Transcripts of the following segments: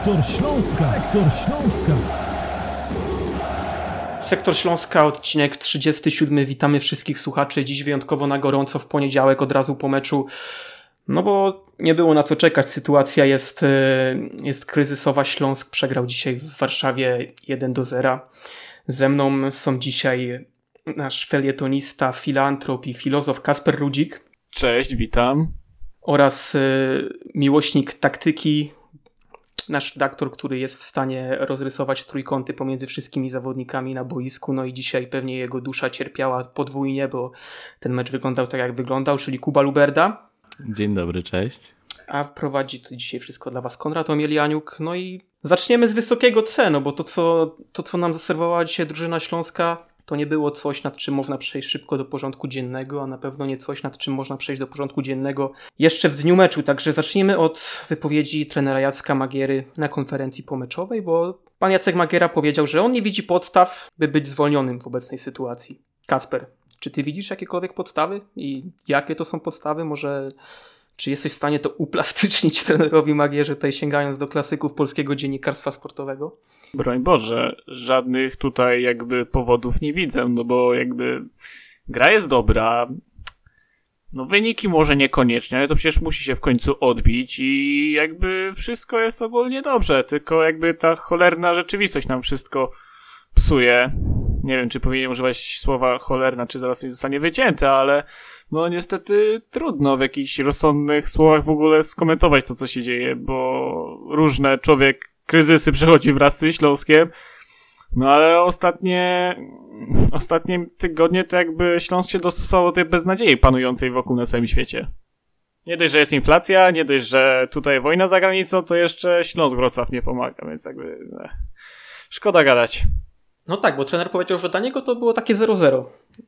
Sektor Śląska. Sektor Śląska. Sektor Śląska, odcinek 37. Witamy wszystkich słuchaczy. Dziś wyjątkowo na gorąco w poniedziałek, od razu po meczu. No bo nie było na co czekać. Sytuacja jest, e, jest kryzysowa. Śląsk przegrał dzisiaj w Warszawie 1 do 0. Ze mną są dzisiaj nasz felietonista, filantrop i filozof Kasper Rudzik. Cześć, witam. Oraz e, miłośnik taktyki, nasz redaktor, który jest w stanie rozrysować trójkąty pomiędzy wszystkimi zawodnikami na boisku. No i dzisiaj pewnie jego dusza cierpiała podwójnie, bo ten mecz wyglądał tak, jak wyglądał, czyli Kuba Luberda. Dzień dobry, cześć. A prowadzi to dzisiaj wszystko dla Was Konrad Omielianiuk. No i zaczniemy z wysokiego C, no bo to co, to, co nam zaserwowała dzisiaj drużyna śląska, to nie było coś, nad czym można przejść szybko do porządku dziennego, a na pewno nie coś, nad czym można przejść do porządku dziennego jeszcze w dniu meczu. Także zacznijmy od wypowiedzi trenera Jacka Magiery na konferencji pomeczowej, bo pan Jacek Magiera powiedział, że on nie widzi podstaw, by być zwolnionym w obecnej sytuacji. Kasper, czy ty widzisz jakiekolwiek podstawy i jakie to są podstawy? Może czy jesteś w stanie to uplastycznić trenerowi Magierze, tutaj sięgając do klasyków polskiego dziennikarstwa sportowego? Broń Boże, żadnych tutaj jakby powodów nie widzę, no bo jakby gra jest dobra, no wyniki może niekoniecznie, ale to przecież musi się w końcu odbić i jakby wszystko jest ogólnie dobrze, tylko jakby ta cholerna rzeczywistość nam wszystko psuje. Nie wiem, czy powinien używać słowa cholerna, czy zaraz nie zostanie wycięte, ale no niestety trudno w jakichś rozsądnych słowach w ogóle skomentować to, co się dzieje, bo różne człowiek kryzysy przechodzi wraz z Śląskiem, no ale ostatnie, ostatnie tygodnie to jakby Śląsk się dostosował do tej beznadziei panującej wokół na całym świecie. Nie dość, że jest inflacja, nie dość, że tutaj wojna za granicą, to jeszcze Śląsk Wrocław nie pomaga, więc jakby eh, szkoda gadać. No tak, bo trener powiedział, że dla niego to było takie 0-0.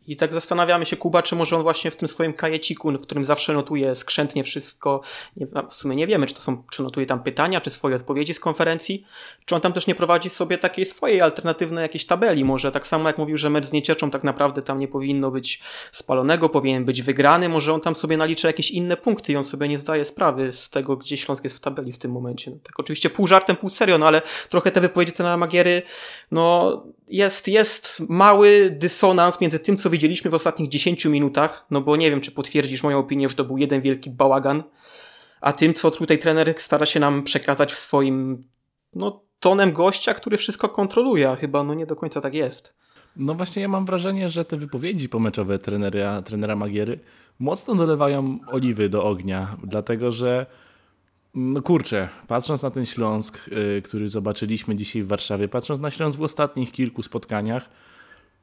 I tak zastanawiamy się, Kuba, czy może on właśnie w tym swoim kajeciku, w którym zawsze notuje skrzętnie wszystko, nie, w sumie nie wiemy, czy to są, czy notuje tam pytania, czy swoje odpowiedzi z konferencji, czy on tam też nie prowadzi sobie takiej swojej alternatywnej jakiejś tabeli, może tak samo jak mówił, że mecz z Niecieczą tak naprawdę tam nie powinno być spalonego, powinien być wygrany, może on tam sobie naliczy jakieś inne punkty i on sobie nie zdaje sprawy z tego, gdzie Śląsk jest w tabeli w tym momencie. No, tak oczywiście pół żartem, pół serio, no ale trochę te wypowiedzi trenera Magiery, no jest, jest mały dysonans między tym, co widzieliśmy w ostatnich 10 minutach, no bo nie wiem, czy potwierdzisz moją opinię, że to był jeden wielki bałagan, a tym, co tutaj trener stara się nam przekazać w swoim, no, tonem gościa, który wszystko kontroluje, a chyba no nie do końca tak jest. No właśnie ja mam wrażenie, że te wypowiedzi pomeczowe trenera, trenera Magiery mocno dolewają oliwy do ognia, dlatego że no kurczę, patrząc na ten Śląsk, yy, który zobaczyliśmy dzisiaj w Warszawie, patrząc na Śląsk w ostatnich kilku spotkaniach,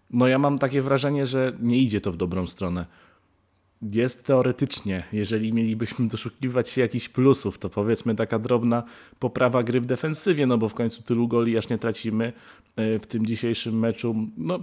no ja mam takie wrażenie, że nie idzie to w dobrą stronę. Jest teoretycznie, jeżeli mielibyśmy doszukiwać się jakichś plusów, to powiedzmy taka drobna poprawa gry w defensywie, no bo w końcu tylu goli aż nie tracimy w tym dzisiejszym meczu. No,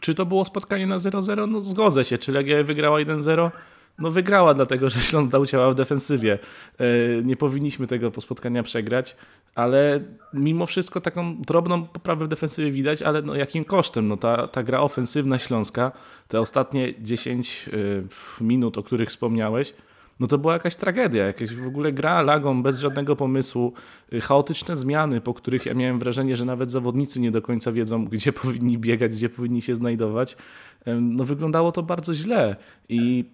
czy to było spotkanie na 0-0? No zgodzę się. Czy Legia wygrała 1-0? no wygrała, dlatego że Śląsk dał ciała w defensywie. E, nie powinniśmy tego spotkania przegrać, ale mimo wszystko taką drobną poprawę w defensywie widać, ale no jakim kosztem? No ta, ta gra ofensywna Śląska, te ostatnie 10 e, minut, o których wspomniałeś, no to była jakaś tragedia, jakaś w ogóle gra lagą bez żadnego pomysłu, e, chaotyczne zmiany, po których ja miałem wrażenie, że nawet zawodnicy nie do końca wiedzą, gdzie powinni biegać, gdzie powinni się znajdować. No wyglądało to bardzo źle i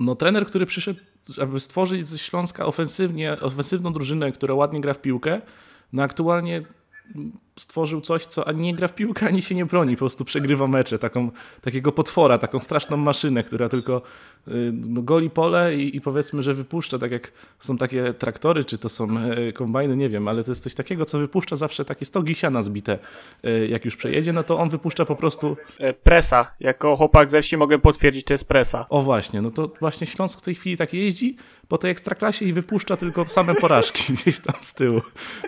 no, trener, który przyszedł, aby stworzyć ze Śląska ofensywnie, ofensywną drużynę, która ładnie gra w piłkę, no aktualnie stworzył coś, co ani nie gra w piłkę, ani się nie broni, po prostu przegrywa mecze, taką, takiego potwora, taką straszną maszynę, która tylko y, no, goli pole i, i, powiedzmy, że wypuszcza, tak jak są takie traktory, czy to są e, kombajny, nie wiem, ale to jest coś takiego, co wypuszcza zawsze takie stogi siana zbite. E, jak już przejedzie, no to on wypuszcza po prostu... E, presa. Jako chłopak ze wsi mogę potwierdzić, to jest presa. O właśnie, no to właśnie Śląsk w tej chwili tak jeździ po tej ekstraklasie i wypuszcza tylko same porażki gdzieś tam z tyłu.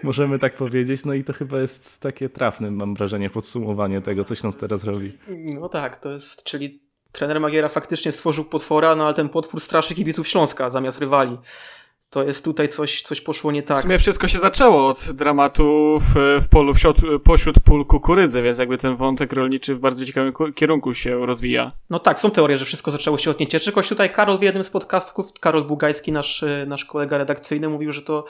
Możemy tak powiedzieć, no i to chyba jest takie trafne, mam wrażenie, podsumowanie tego, co Śląsk teraz robi. No tak, to jest, czyli trener Magiera faktycznie stworzył potwora, no ale ten potwór straszy kibiców Śląska zamiast rywali. To jest tutaj coś, coś poszło nie tak. W sumie wszystko się zaczęło od dramatu w, w polu wśród, pośród pól kukurydzy, więc jakby ten wątek rolniczy w bardzo ciekawym kierunku się rozwija. No tak, są teorie, że wszystko zaczęło się od niecieczy. Choć tutaj Karol w jednym z podcastów, Karol Bugajski, nasz, nasz kolega redakcyjny, mówił, że to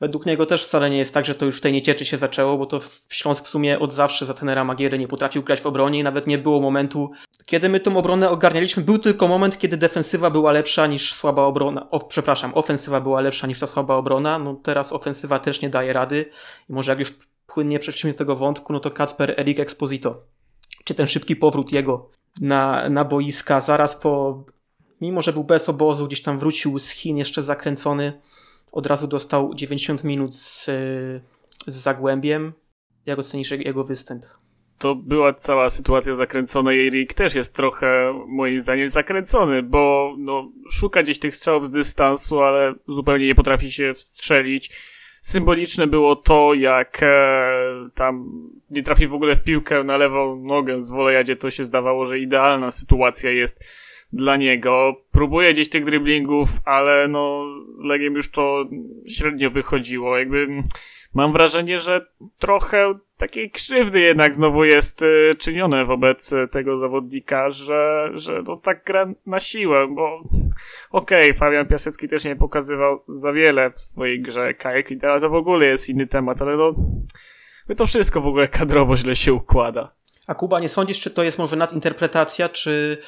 według niego też wcale nie jest tak, że to już w tej niecieczy się zaczęło, bo to Śląsk w sumie od zawsze za tenera Magiery nie potrafił grać w obronie i nawet nie było momentu, kiedy my tą obronę ogarnialiśmy. Był tylko moment, kiedy defensywa była lepsza niż słaba obrona. O, przepraszam, ofensywa była lepsza niż ta słaba obrona. No teraz ofensywa też nie daje rady i może jak już płynnie przejdźmy z tego wątku, no to Kacper Erik Exposito. Czy ten szybki powrót jego na, na boiska zaraz po, mimo że był bez obozu, gdzieś tam wrócił z Chin jeszcze zakręcony, od razu dostał 90 minut z, z Zagłębiem. Jak ocenisz jego występ? To była cała sytuacja zakręcona i Rick też jest trochę, moim zdaniem, zakręcony, bo no, szuka gdzieś tych strzałów z dystansu, ale zupełnie nie potrafi się wstrzelić symboliczne było to, jak e, tam nie trafi w ogóle w piłkę na lewą nogę z wolejadzie, to się zdawało, że idealna sytuacja jest dla niego. Próbuje gdzieś tych driblingów, ale no z Legiem już to średnio wychodziło. Jakby mam wrażenie, że trochę takiej krzywdy jednak znowu jest y, czynione wobec tego zawodnika, że, że no tak gra na siłę, bo okej, okay, Fabian Piasecki też nie pokazywał za wiele w swojej grze, Kajek ale to w ogóle jest inny temat, ale no to wszystko w ogóle kadrowo źle się układa. A Kuba, nie sądzisz, czy to jest może nadinterpretacja, czy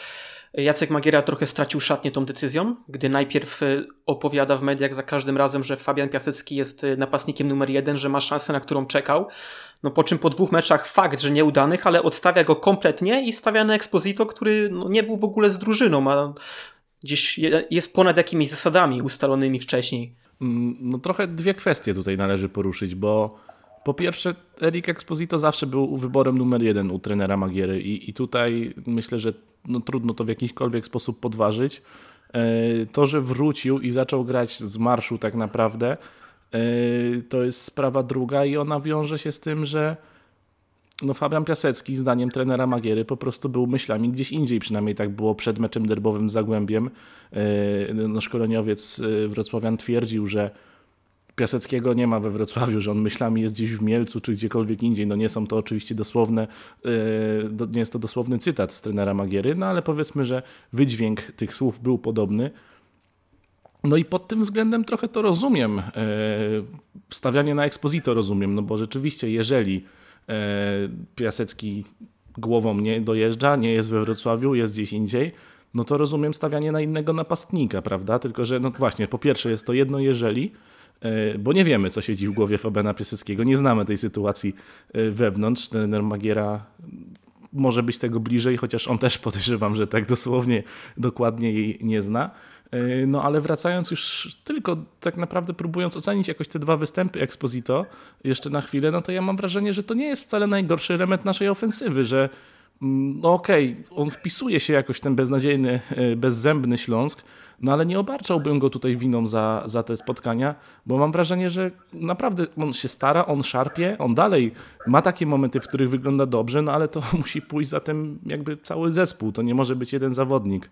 Jacek Magiera trochę stracił szatnie tą decyzją, gdy najpierw e, opowiada w mediach za każdym razem, że Fabian Piasecki jest e, napastnikiem numer jeden, że ma szansę, na którą czekał. No po czym po dwóch meczach fakt, że nieudanych, ale odstawia go kompletnie i stawia na Exposito, który no, nie był w ogóle z drużyną, a gdzieś jest ponad jakimiś zasadami ustalonymi wcześniej. Mm, no trochę dwie kwestie tutaj należy poruszyć, bo po pierwsze, Eric Exposito zawsze był wyborem numer jeden u trenera Magiery i, i tutaj myślę, że no, trudno to w jakikolwiek sposób podważyć. E, to, że wrócił i zaczął grać z marszu tak naprawdę, e, to jest sprawa druga i ona wiąże się z tym, że no Fabian Piasecki, zdaniem trenera Magiery, po prostu był myślami gdzieś indziej, przynajmniej tak było przed meczem derbowym z Zagłębiem. E, no, szkoleniowiec Wrocławian twierdził, że Piaseckiego nie ma we Wrocławiu, że on myślami jest gdzieś w Mielcu czy gdziekolwiek indziej. No nie są to oczywiście dosłowne, yy, nie jest to dosłowny cytat z trenera Magiery, no ale powiedzmy, że wydźwięk tych słów był podobny. No i pod tym względem trochę to rozumiem. Yy, stawianie na ekspozyto rozumiem, no bo rzeczywiście jeżeli yy, Piasecki głową nie dojeżdża, nie jest we Wrocławiu, jest gdzieś indziej, no to rozumiem stawianie na innego napastnika, prawda? Tylko, że no właśnie, po pierwsze jest to jedno jeżeli, E, bo nie wiemy, co siedzi w głowie Fabiana Piaseckiego. Nie znamy tej sytuacji e, wewnątrz. Ten Magiera może być tego bliżej, chociaż on też podejrzewam, że tak dosłownie, dokładnie jej nie zna. E, no ale wracając już tylko tak naprawdę próbując ocenić jakoś te dwa występy Exposito jeszcze na chwilę, no to ja mam wrażenie, że to nie jest wcale najgorszy element naszej ofensywy, że no okej, okay, on wpisuje się jakoś ten beznadziejny, bezzębny Śląsk, no ale nie obarczałbym go tutaj winą za, za te spotkania, bo mam wrażenie, że naprawdę on się stara, on szarpie, on dalej ma takie momenty, w których wygląda dobrze, no ale to musi pójść za tym jakby cały zespół, to nie może być jeden zawodnik.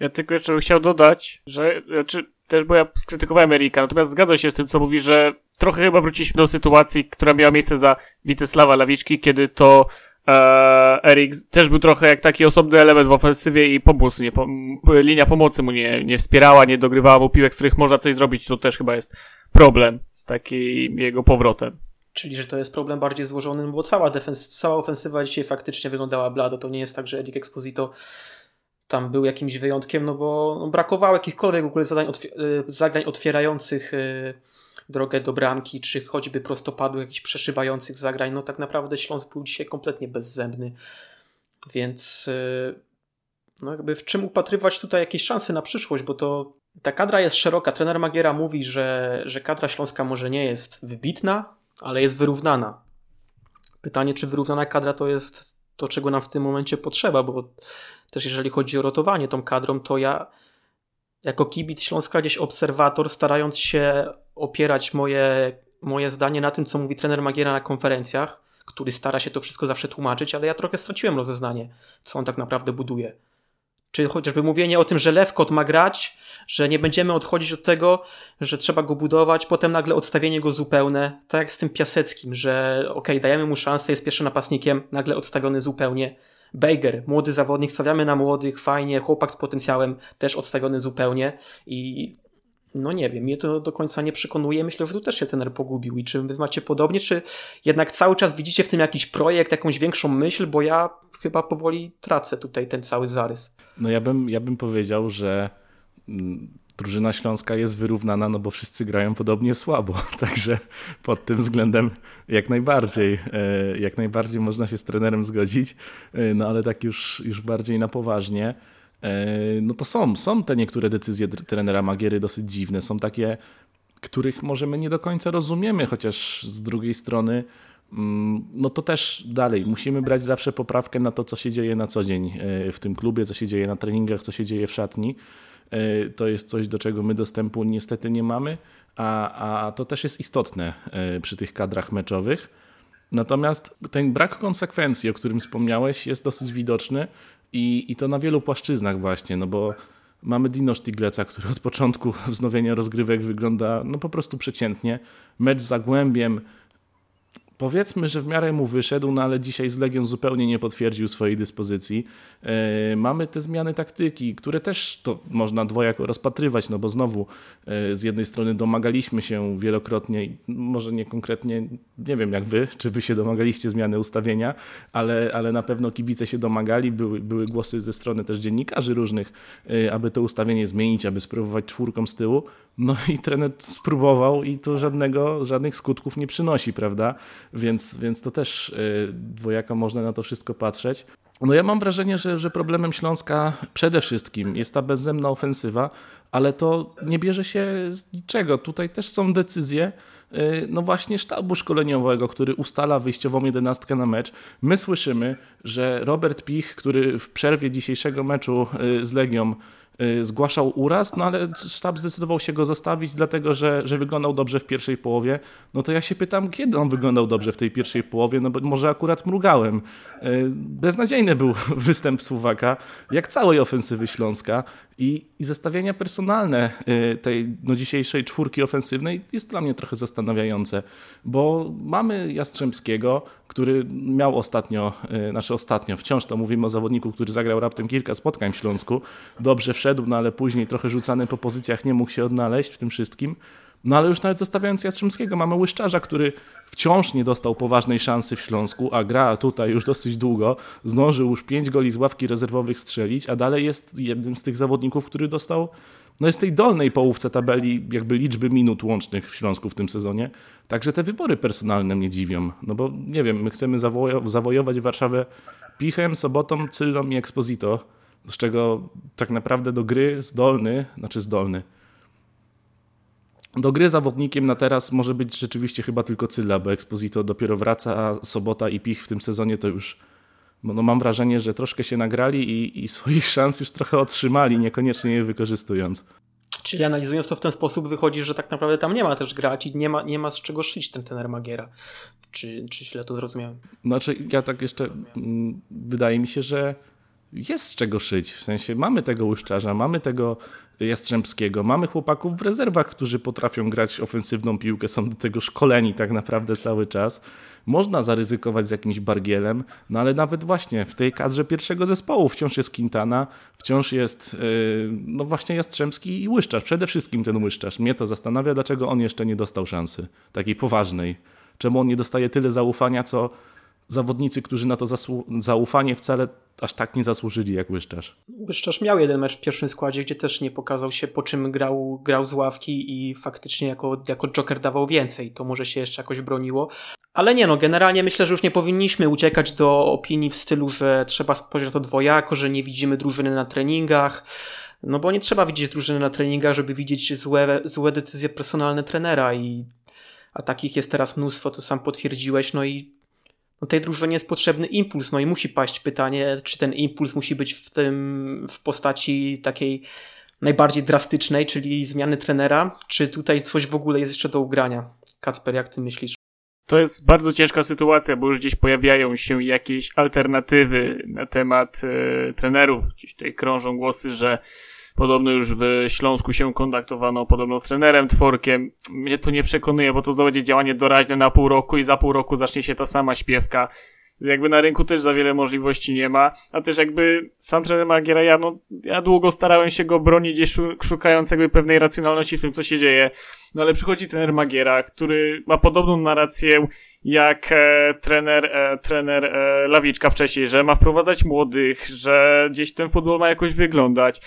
Ja tylko jeszcze bym chciał dodać, że znaczy, też bo ja skrytykowałem Erika, natomiast zgadzam się z tym, co mówi, że trochę chyba wróciliśmy do sytuacji, która miała miejsce za Witesława Lawiczki, kiedy to e, Erik też był trochę jak taki osobny element w ofensywie i pomógł, nie, linia pomocy mu nie, nie wspierała, nie dogrywała mu piłek, z których można coś zrobić, to też chyba jest problem z takim jego powrotem. Czyli, że to jest problem bardziej złożony, no bo cała, defens cała ofensywa dzisiaj faktycznie wyglądała blado. To nie jest tak, że Erik Exposito tam był jakimś wyjątkiem, no bo no, brakowało jakichkolwiek w ogóle zadań, otw y, zagrań otwierających yy, drogę do bramki, czy choćby prostopadłych jakichś przeszywających zagrań. No tak naprawdę Śląsk był dzisiaj kompletnie bezzębny. Więc yy, no jakby w czym upatrywać tutaj jakieś szanse na przyszłość, bo to ta kadra jest szeroka. Trener Magiera mówi, że, że kadra śląska może nie jest wybitna, ale jest wyrównana. Pytanie, czy wyrównana kadra to jest to, czego nam w tym momencie potrzeba, bo też jeżeli chodzi o rotowanie tą kadrą, to ja jako kibic Śląska, gdzieś obserwator, starając się opierać moje, moje zdanie na tym, co mówi trener Magiera na konferencjach, który stara się to wszystko zawsze tłumaczyć, ale ja trochę straciłem rozeznanie, co on tak naprawdę buduje. Czy chociażby mówienie o tym, że Lewkot ma grać, że nie będziemy odchodzić od tego, że trzeba go budować, potem nagle odstawienie go zupełne, tak jak z tym Piaseckim, że okej, okay, dajemy mu szansę, jest pierwszym napastnikiem, nagle odstawiony zupełnie. Bejger, młody zawodnik, stawiamy na młodych, fajnie, chłopak z potencjałem, też odstawiony zupełnie i No nie wiem, mnie to do końca nie przekonuje. Myślę, że tu też się ten pogubił. I czy wy macie podobnie, czy jednak cały czas widzicie w tym jakiś projekt, jakąś większą myśl, bo ja chyba powoli tracę tutaj ten cały zarys. No ja bym, ja bym powiedział, że mm, drużyna śląska jest wyrównana, no bo wszyscy grają podobnie słabo. Także pod tym względem jak najbardziej, e, jak najbardziej można się z trenerem zgodzić. E, no ale tak już, już bardziej na poważnie. E, no to są, są te niektóre decyzje trenera Magiery dosyć dziwne. Są takie, których może my nie do końca rozumiemy, chociaż z drugiej strony mm, no to też dalej musimy brać zawsze poprawkę na to, co się dzieje na co dzień w tym klubie, co się dzieje na treningach, co się dzieje w szatni. E, to jest coś, do czego my dostępu niestety nie mamy, a, a to też jest istotne e, przy tych kadrach meczowych. Natomiast ten brak konsekwencji, o którym wspomniałeś, jest dosyć widoczny i, i to na wielu płaszczyznach właśnie, no bo mamy Dino Stigleca, który od początku wznowienia rozgrywek wygląda no po prostu przeciętnie. Mecz z Zagłębiem powiedzmy, że w miarę mu wyszedł, no ale dzisiaj z Legią zupełnie nie potwierdził swojej dyspozycji. E, mamy te zmiany taktyki, które też to można dwojako rozpatrywać, no bo znowu e, z jednej strony domagaliśmy się wielokrotnie, może nie konkretnie, nie wiem jak wy, czy wy się domagaliście zmiany ustawienia, ale, ale na pewno kibice się domagali, były, były głosy ze strony też dziennikarzy różnych, e, aby to ustawienie zmienić, aby spróbować czwórką z tyłu. No i trener spróbował i to żadnego, żadnych skutków nie przynosi, prawda? Więc, więc to też dwojako można na to wszystko patrzeć. No ja mam wrażenie, że, że problemem Śląska przede wszystkim jest ta bezzemna ofensywa, ale to nie bierze się z niczego. Tutaj też są decyzje, y, no właśnie sztabu szkoleniowego, który ustala wyjściową jedenastkę na mecz. My słyszymy, że Robert Pich, który w przerwie dzisiejszego meczu y, z Legią Y, zgłaszał uraz, no ale sztab zdecydował się go zostawić, dlatego że, że wyglądał dobrze w pierwszej połowie. No to ja się pytam, kiedy on wyglądał dobrze w tej pierwszej połowie, no bo może akurat mrugałem. Y, beznadziejny był występ Słowaka, jak całej ofensywy Śląska i, i zestawienia personalne y, tej no, dzisiejszej czwórki ofensywnej jest dla mnie trochę zastanawiające, bo mamy Jastrzębskiego, który miał ostatnio, znaczy ostatnio, wciąż to mówimy o zawodniku, który zagrał raptem kilka spotkań w Śląsku, dobrze wszedł wszedł, no ale później trochę rzucany po pozycjach nie mógł się odnaleźć w tym wszystkim. No ale już nawet zostawiając Jastrzębskiego, mamy Łyszczarza, który wciąż nie dostał poważnej szansy w Śląsku, a gra tutaj już dosyć długo, zdążył już pięć goli z ławki rezerwowych strzelić, a dalej jest jednym z tych zawodników, który dostał no jest tej dolnej połówce tabeli jakby liczby minut łącznych w Śląsku w tym sezonie. Także te wybory personalne mnie dziwią, no bo nie wiem, my chcemy zawojować Warszawę Pichem, Sobotą, Cyllą i Exposito z czego tak naprawdę do gry zdolny, znaczy zdolny, do gry zawodnikiem na teraz może być rzeczywiście chyba tylko Cylla, bo Exposito dopiero wraca, a Sobota i Pich w tym sezonie to już no mam wrażenie, że troszkę się nagrali i, i swoich szans już trochę otrzymali, niekoniecznie je wykorzystując. Czyli analizując to w ten sposób wychodzi, że tak naprawdę tam nie ma też grać i nie ma, nie ma z czego szyć ten tener Magiera. Czy, czy źle to zrozumiałem? Znaczy ja tak jeszcze, mm, wydaje mi się, że jest z czego szyć. W sensie mamy tego łuszczarza, mamy tego Jastrzębskiego, mamy chłopaków w rezerwach, którzy potrafią grać ofensywną piłkę, są do tego szkoleni tak naprawdę cały czas. Można zaryzykować z jakimś bargielem, no ale nawet właśnie w tej kadrze pierwszego zespołu wciąż jest Quintana, wciąż jest yy, no właśnie Jastrzębski i Łyszczarz. Przede wszystkim ten Łyszczarz. Mnie to zastanawia, dlaczego on jeszcze nie dostał szansy takiej poważnej. Czemu on nie dostaje tyle zaufania, co zawodnicy, którzy na to zaufanie wcale aż tak nie zasłużyli jak Łyszczarz. Łyszczarz miał jeden mecz w pierwszym składzie, gdzie też nie pokazał się, po czym grał, grał z ławki i faktycznie jako, jako Joker dawał więcej. To może się jeszcze jakoś broniło. Ale nie no, generalnie myślę, że już nie powinniśmy uciekać do opinii w stylu, że trzeba spojrzeć na to dwojako, że nie widzimy drużyny na treningach. No bo nie trzeba widzieć drużyny na treningach, żeby widzieć złe, złe decyzje personalne trenera i a takich jest teraz mnóstwo, to sam potwierdziłeś, no i no tej drużynie jest potrzebny impuls, no i musi paść pytanie, czy ten impuls musi być w tym, w postaci takiej najbardziej drastycznej, czyli zmiany trenera, czy tutaj coś w ogóle jest jeszcze do ugrania? Kacper, jak ty myślisz? To jest bardzo ciężka sytuacja, bo już gdzieś pojawiają się jakieś alternatywy na temat e, trenerów. Gdzieś tutaj krążą głosy, że Podobno już w Śląsku się kontaktowano podobno z trenerem Tworkiem. Mnie to nie przekonuje, bo to będzie działanie doraźne na pół roku i za pół roku zacznie się ta sama śpiewka. jakby na rynku też za wiele możliwości nie ma, a też jakby sam trener Magiera, ja, no, ja długo starałem się go bronić, szukając jakby pewnej racjonalności w tym, co się dzieje, no ale przychodzi trener Magiera, który ma podobną narrację jak e, trener, e, trener e, Lawiczka wcześniej, że ma wprowadzać młodych, że gdzieś ten futbol ma jakoś wyglądać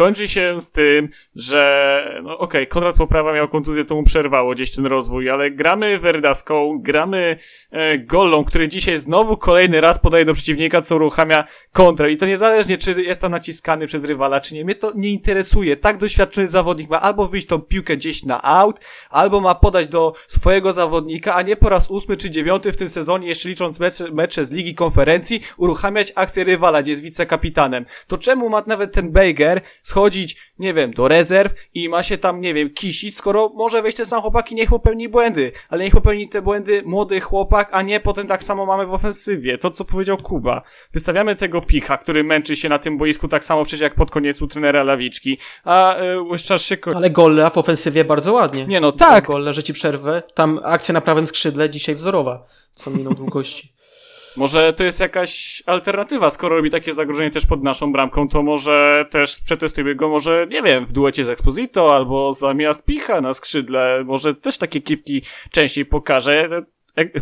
kończy się z tym, że no okej, okay, Konrad Poprawa miał kontuzję, to mu przerwało gdzieś ten rozwój, ale gramy Verdaską, gramy e, Gollą, który dzisiaj znowu kolejny raz podaje do przeciwnika, co uruchamia kontrę i to niezależnie, czy jest tam naciskany przez rywala, czy nie, mnie to nie interesuje. Tak doświadczony zawodnik ma albo wyjść tą piłkę gdzieś na out, albo ma podać do swojego zawodnika, a nie po raz ósmy czy dziewiąty w tym sezonie, jeszcze licząc mecze, mecze z Ligi Konferencji, uruchamiać akcję rywala, gdzie jest wicekapitanem. To czemu ma nawet ten Bejger schodzić, nie wiem, do rezerw i ma się tam, nie wiem, kisić, skoro może wejść ten sam chłopak i niech popełni błędy, ale niech popełni te błędy młody chłopak, a nie potem tak samo mamy w ofensywie. To, co powiedział Kuba. Wystawiamy tego pika, który męczy się na tym boisku tak samo przecież jak pod koniec u trenera Lawiczki, a yy, się... Ale Golle w ofensywie bardzo ładnie. Nie no, tak. Golle, że ci przerwę. Tam akcja na prawym skrzydle dzisiaj wzorowa. Co minął długości. Może to jest jakaś alternatywa, skoro robi takie zagrożenie też pod naszą bramką, to może też przetestujmy go, może, nie wiem, w duecie z Exposito, albo zamiast Picha na skrzydle, może też takie kiwki częściej pokaże.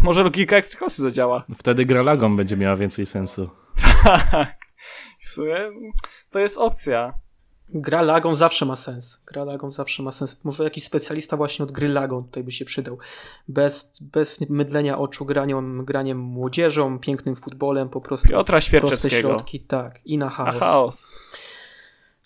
Może logika ekstraklasy zadziała. Wtedy gra lagą będzie miała więcej sensu. tak. W sumie to jest opcja. Gra lagą zawsze ma sens. Gra lagą zawsze ma sens. Może jakiś specjalista właśnie od gry lagą tutaj by się przydał. Bez, bez mydlenia oczu, graniem, graniem młodzieżą, pięknym futbolem, po prostu Piotra proste środki, tak, i na chaos. Na chaos.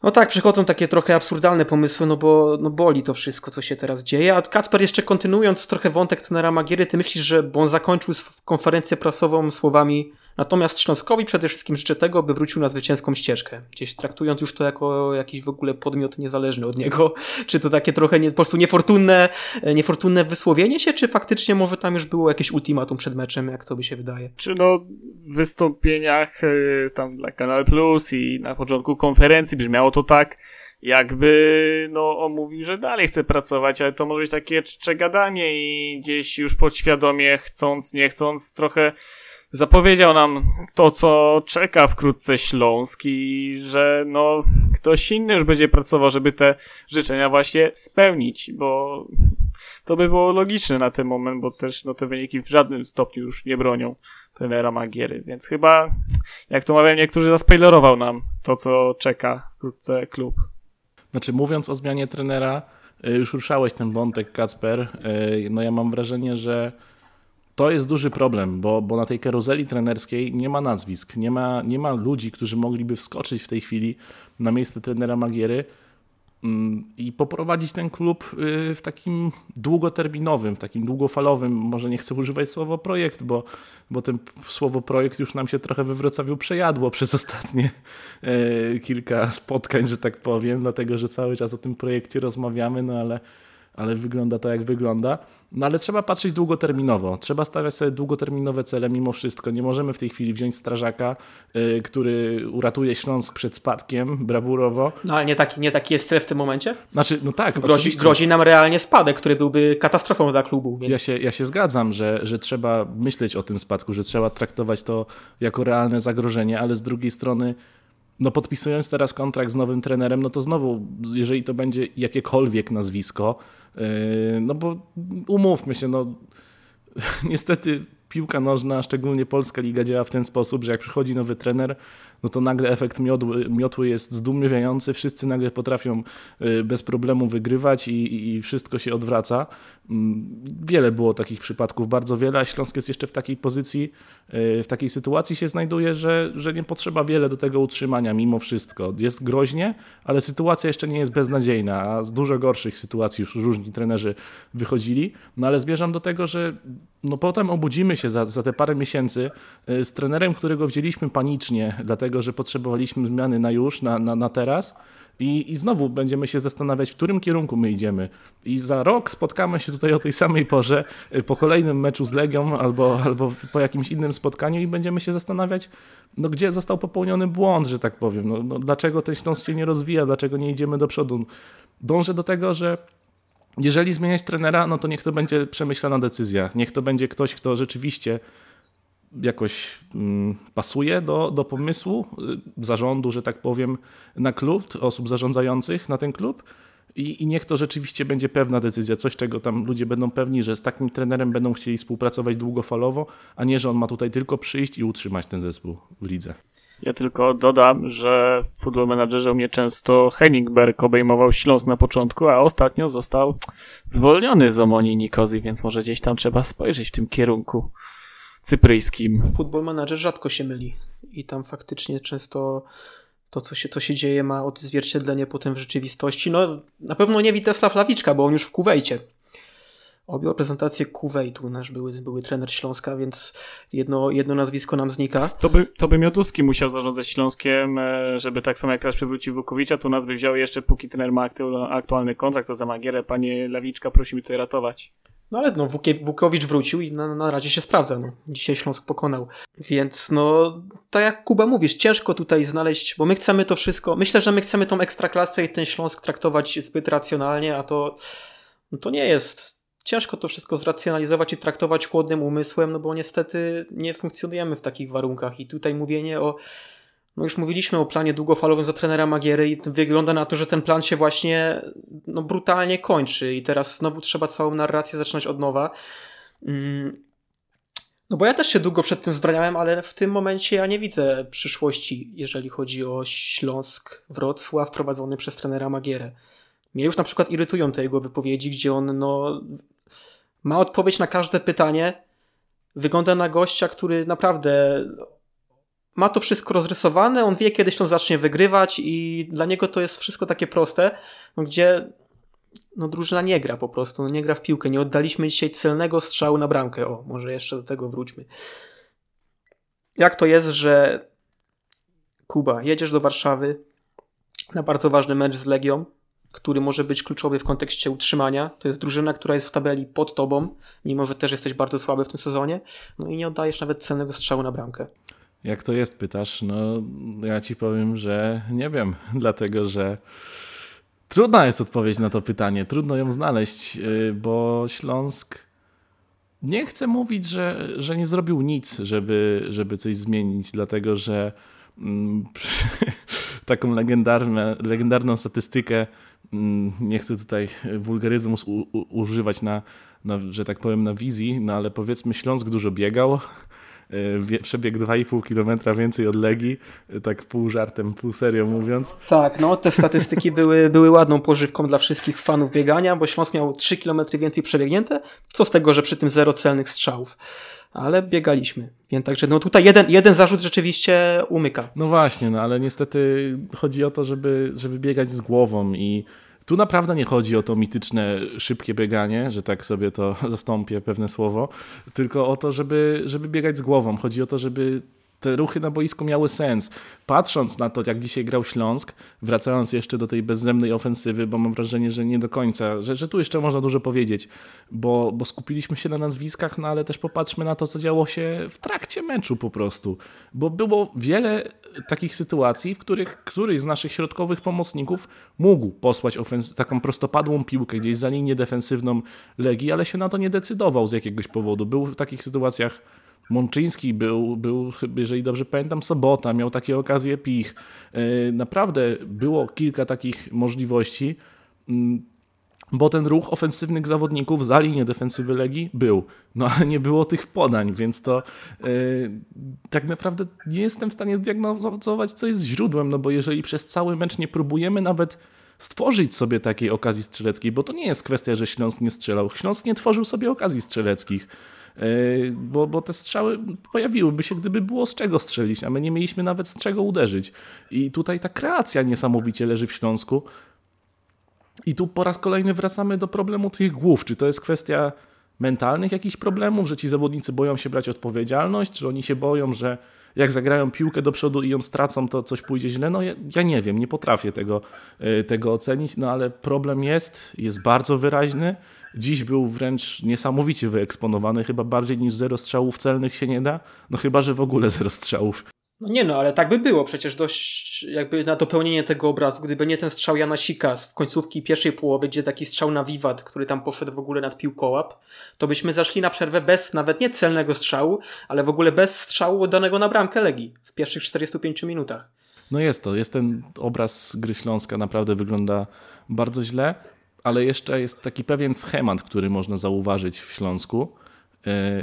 No tak, przychodzą takie trochę absurdalne pomysły, no bo no boli to wszystko, co się teraz dzieje. A Kacper, jeszcze kontynuując trochę wątek tenera Magiery, ty myślisz, że bo on zakończył konferencję prasową słowami Natomiast Śląskowi przede wszystkim życzę tego, by wrócił na zwycięską ścieżkę. Gdzieś traktując już to jako jakiś w ogóle podmiot niezależny od niego. Czy to takie trochę nie, po prostu niefortunne, niefortunne wysłowienie się, czy faktycznie może tam już było jakieś ultimatum przed meczem, jak to by się wydaje? Czy no w wystąpieniach y, tam dla Kanal Plus i na początku konferencji brzmiało to tak, jakby, no, on mówi, że dalej chce pracować, ale to może być takie czcze gadanie i gdzieś już podświadomie, chcąc, nie chcąc, trochę zapowiedział nam to, co czeka wkrótce Śląsk i że no ktoś inny już będzie pracował, żeby te życzenia właśnie spełnić, bo to by było logiczne na ten moment, bo też no te wyniki w żadnym stopniu już nie bronią trenera Magiery, więc chyba, jak to mawiają niektórzy, zaspoilerował nam to, co czeka wkrótce klub. Znaczy, mówiąc o zmianie trenera, y, już ruszałeś ten wątek, Kacper, y, no ja mam wrażenie, że to jest duży problem, bo, bo na tej karuzeli trenerskiej nie ma nazwisk, nie ma, nie ma ludzi, którzy mogliby wskoczyć w tej chwili na miejsce trenera Magiery i poprowadzić ten klub y, w takim długoterminowym, w takim długofalowym, może nie chcę używać słowa projekt, bo, bo ten słowo projekt już nam się trochę we Wrocławiu przejadło przez ostatnie e, kilka spotkań, że tak powiem, dlatego że cały czas o tym projekcie rozmawiamy, no ale ale wygląda to jak wygląda. No ale trzeba patrzeć długoterminowo. Trzeba stawiać sobie długoterminowe cele mimo wszystko. Nie możemy w tej chwili wziąć strażaka, yy, który uratuje Śląsk przed spadkiem brawurowo. No ale nie taki, nie taki jest cel w tym momencie? Znaczy, no tak. Grozi, grozi nam realnie spadek, który byłby katastrofą dla klubu. Więc... Ja, się, ja się zgadzam, że, że trzeba myśleć o tym spadku, że trzeba traktować to jako realne zagrożenie, ale z drugiej strony no podpisując teraz kontrakt z nowym trenerem, no to znowu, jeżeli to będzie jakiekolwiek nazwisko, yy, no bo umówmy się, no niestety piłka nożna, szczególnie polska liga działa w ten sposób, że jak przychodzi nowy trener, no to nagle efekt miotły, miotły jest zdumiewający, wszyscy nagle potrafią y, bez problemu wygrywać i, i wszystko się odwraca. Mm, wiele było takich przypadków, bardzo wiele, a Śląsk jest jeszcze w takiej pozycji, y, w takiej sytuacji się znajduje, że, że nie potrzeba wiele do tego utrzymania mimo wszystko. Jest groźnie, ale sytuacja jeszcze nie jest beznadziejna, a z dużo gorszych sytuacji już różni trenerzy wychodzili. No ale zmierzam do tego, że no potem obudzimy się za, za te parę miesięcy y, z trenerem, którego wzięliśmy panicznie, dlatego że potrzebowaliśmy zmiany na już, na, na, na teraz. I, I znowu będziemy się zastanawiać, w którym kierunku my idziemy. I za rok spotkamy się tutaj o tej samej porze, y, po kolejnym meczu z Legią albo, albo po jakimś innym spotkaniu i będziemy się zastanawiać, no gdzie został popełniony błąd, że tak powiem. No, no dlaczego ten Śląsk się nie rozwija, dlaczego nie idziemy do przodu. Dążę do tego, że jeżeli zmieniać trenera, no to niech to będzie przemyślana decyzja. Niech to będzie ktoś, kto rzeczywiście jakoś mm, pasuje do, do pomysłu y, zarządu, że tak powiem, na klub, osób zarządzających na ten klub. I, I niech to rzeczywiście będzie pewna decyzja, coś czego tam ludzie będą pewni, że z takim trenerem będą chcieli współpracować długofalowo, a nie, że on ma tutaj tylko przyjść i utrzymać ten zespół w lidze. Ja tylko dodam, że w Football u mnie często Henningberg obejmował Śląsk na początku, a ostatnio został zwolniony z Omonii Nikozy, więc może gdzieś tam trzeba spojrzeć w tym kierunku cypryjskim. Football Manager rzadko się myli i tam faktycznie często to, co się, co się dzieje, ma odzwierciedlenie potem w rzeczywistości. No, na pewno nie Witesław Lawiczka, bo on już w Kuwejcie. Objął prezentację Kuwejtu, nasz były, były trener Śląska, więc jedno, jedno nazwisko nam znika. To by, to by Mioduski musiał zarządzać Śląskiem, e, żeby tak samo jak teraz przywrócił Wukowicza, to nas by wziął jeszcze, póki trener ma aktualny kontrakt, to za Magierę, panie Lawiczka, prosimy tutaj ratować. No ale no, Wukowicz wrócił i na, na razie się sprawdza. No. Dzisiaj Śląsk pokonał. Więc no, tak jak Kuba mówisz, ciężko tutaj znaleźć, bo my chcemy to wszystko, myślę, że my chcemy tą ekstraklasę i ten Śląsk traktować zbyt racjonalnie, a to, no to nie jest ciężko to wszystko zracjonalizować i traktować chłodnym umysłem, no bo niestety nie funkcjonujemy w takich warunkach i tutaj mówienie o no już mówiliśmy o planie długofalowym za trenera Magiery i wygląda na to, że ten plan się właśnie no, brutalnie kończy i teraz znowu trzeba całą narrację zaczynać od nowa. Mm. No bo ja też się długo przed tym zbraniałem, ale w tym momencie ja nie widzę przyszłości, jeżeli chodzi o Śląsk Wrocław prowadzony przez trenera Magierę. Mnie już na przykład irytują te jego wypowiedzi, gdzie on no, ma odpowiedź na każde pytanie. Wygląda na gościa, który naprawdę ma to wszystko rozrysowane, on wie kiedyś to zacznie wygrywać i dla niego to jest wszystko takie proste, no, gdzie no, drużyna nie gra po prostu, no, nie gra w piłkę. Nie oddaliśmy dzisiaj celnego strzału na bramkę. O, może jeszcze do tego wróćmy. Jak to jest, że Kuba, jedziesz do Warszawy na bardzo ważny mecz z Legią, który może być kluczowy w kontekście utrzymania. To jest drużyna, która jest w tabeli pod tobą, mimo że też jesteś bardzo słaby w tym sezonie, no i nie oddajesz nawet celnego strzału na bramkę. Jak to jest, pytasz? No, ja ci powiem, że nie wiem, dlatego że trudna jest odpowiedź na to pytanie. Trudno ją znaleźć, y, bo Śląsk nie chce mówić, że, że nie zrobił nic, żeby, żeby coś zmienić, dlatego że mm, taką legendarną statystykę, nie chcę tutaj wulgaryzmu używać na, na, że tak powiem, na wizji, no ale powiedzmy Śląsk dużo biegał, E, przebieg 2,5 km więcej od Legii, e, tak pół żartem, pół serio mówiąc. Tak, no te statystyki były, były ładną pożywką dla wszystkich fanów biegania, bo Śląsk miał 3 km więcej przebiegnięte, co z tego, że przy tym zero celnych strzałów ale biegaliśmy. Więc także no tutaj jeden, jeden zarzut rzeczywiście umyka. No właśnie, no ale niestety chodzi o to, żeby, żeby biegać z głową i tu naprawdę nie chodzi o to mityczne szybkie bieganie, że tak sobie to zastąpię pewne słowo, tylko o to, żeby, żeby biegać z głową. Chodzi o to, żeby te ruchy na boisku miały sens. Patrząc na to, jak dzisiaj grał Śląsk, wracając jeszcze do tej bezzemnej ofensywy, bo mam wrażenie, że nie do końca, że, że tu jeszcze można dużo powiedzieć, bo, bo skupiliśmy się na nazwiskach, no ale też popatrzmy na to, co działo się w trakcie meczu po prostu, bo było wiele takich sytuacji, w których któryś z naszych środkowych pomocników mógł posłać taką prostopadłą piłkę gdzieś za linię defensywną Legii, ale się na to nie decydował z jakiegoś powodu. Był w takich sytuacjach Mączyński był, był, jeżeli dobrze pamiętam, Sobota, miał takie okazje Pich. E, naprawdę było kilka takich możliwości, mm, bo ten ruch ofensywnych zawodników za linię defensywy Legii był. No ale nie było tych podań, więc to yy, tak naprawdę nie jestem w stanie zdiagnozować, co jest źródłem, no bo jeżeli przez cały mecz nie próbujemy nawet stworzyć sobie takiej okazji strzeleckiej, bo to nie jest kwestia, że Śląsk nie strzelał. Śląsk nie tworzył sobie okazji strzeleckich. E, bo, bo te strzały pojawiłyby się, gdyby było z czego strzelić, a my nie mieliśmy nawet z czego uderzyć. I tutaj ta kreacja niesamowicie leży w Śląsku. I tu po raz kolejny wracamy do problemu tych głów. Czy to jest kwestia mentalnych jakichś problemów, że ci zawodnicy boją się brać odpowiedzialność, czy oni się boją, że jak zagrają piłkę do przodu i ją stracą, to coś pójdzie źle. No ja, ja, nie wiem, nie potrafię tego, e, tego ocenić, no ale problem jest, jest bardzo wyraźny. Dziś był wręcz niesamowicie wyeksponowany, chyba bardziej niż zero strzałów celnych się nie da, no chyba, że w ogóle zero strzałów. No nie no, ale tak by było. Przecież dość jakby na dopełnienie tego obrazu, gdyby nie ten strzał Jana Sika z końcówki pierwszej połowy, gdzie taki strzał na wiwat, który tam poszedł w ogóle nad piłkołap, to byśmy zaszli na przerwę bez nawet nie celnego strzału, ale w ogóle bez strzału danego na bramkę Legii w pierwszych 45 minutach. No jest to, jest ten obraz gry Śląska, naprawdę wygląda bardzo źle, ale jeszcze jest taki pewien schemat, który można zauważyć w Śląsku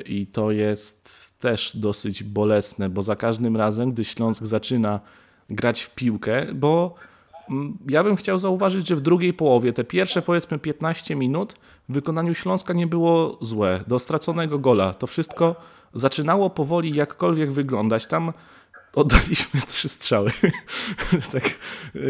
i to jest też dosyć bolesne, bo za każdym razem, gdy Śląsk zaczyna grać w piłkę, bo mm, ja bym chciał zauważyć, że w drugiej połowie, te pierwsze powiedzmy 15 minut w wykonaniu Śląska nie było złe. Do straconego gola to wszystko zaczynało powoli jakkolwiek wyglądać. Tam oddaliśmy trzy strzały. tak,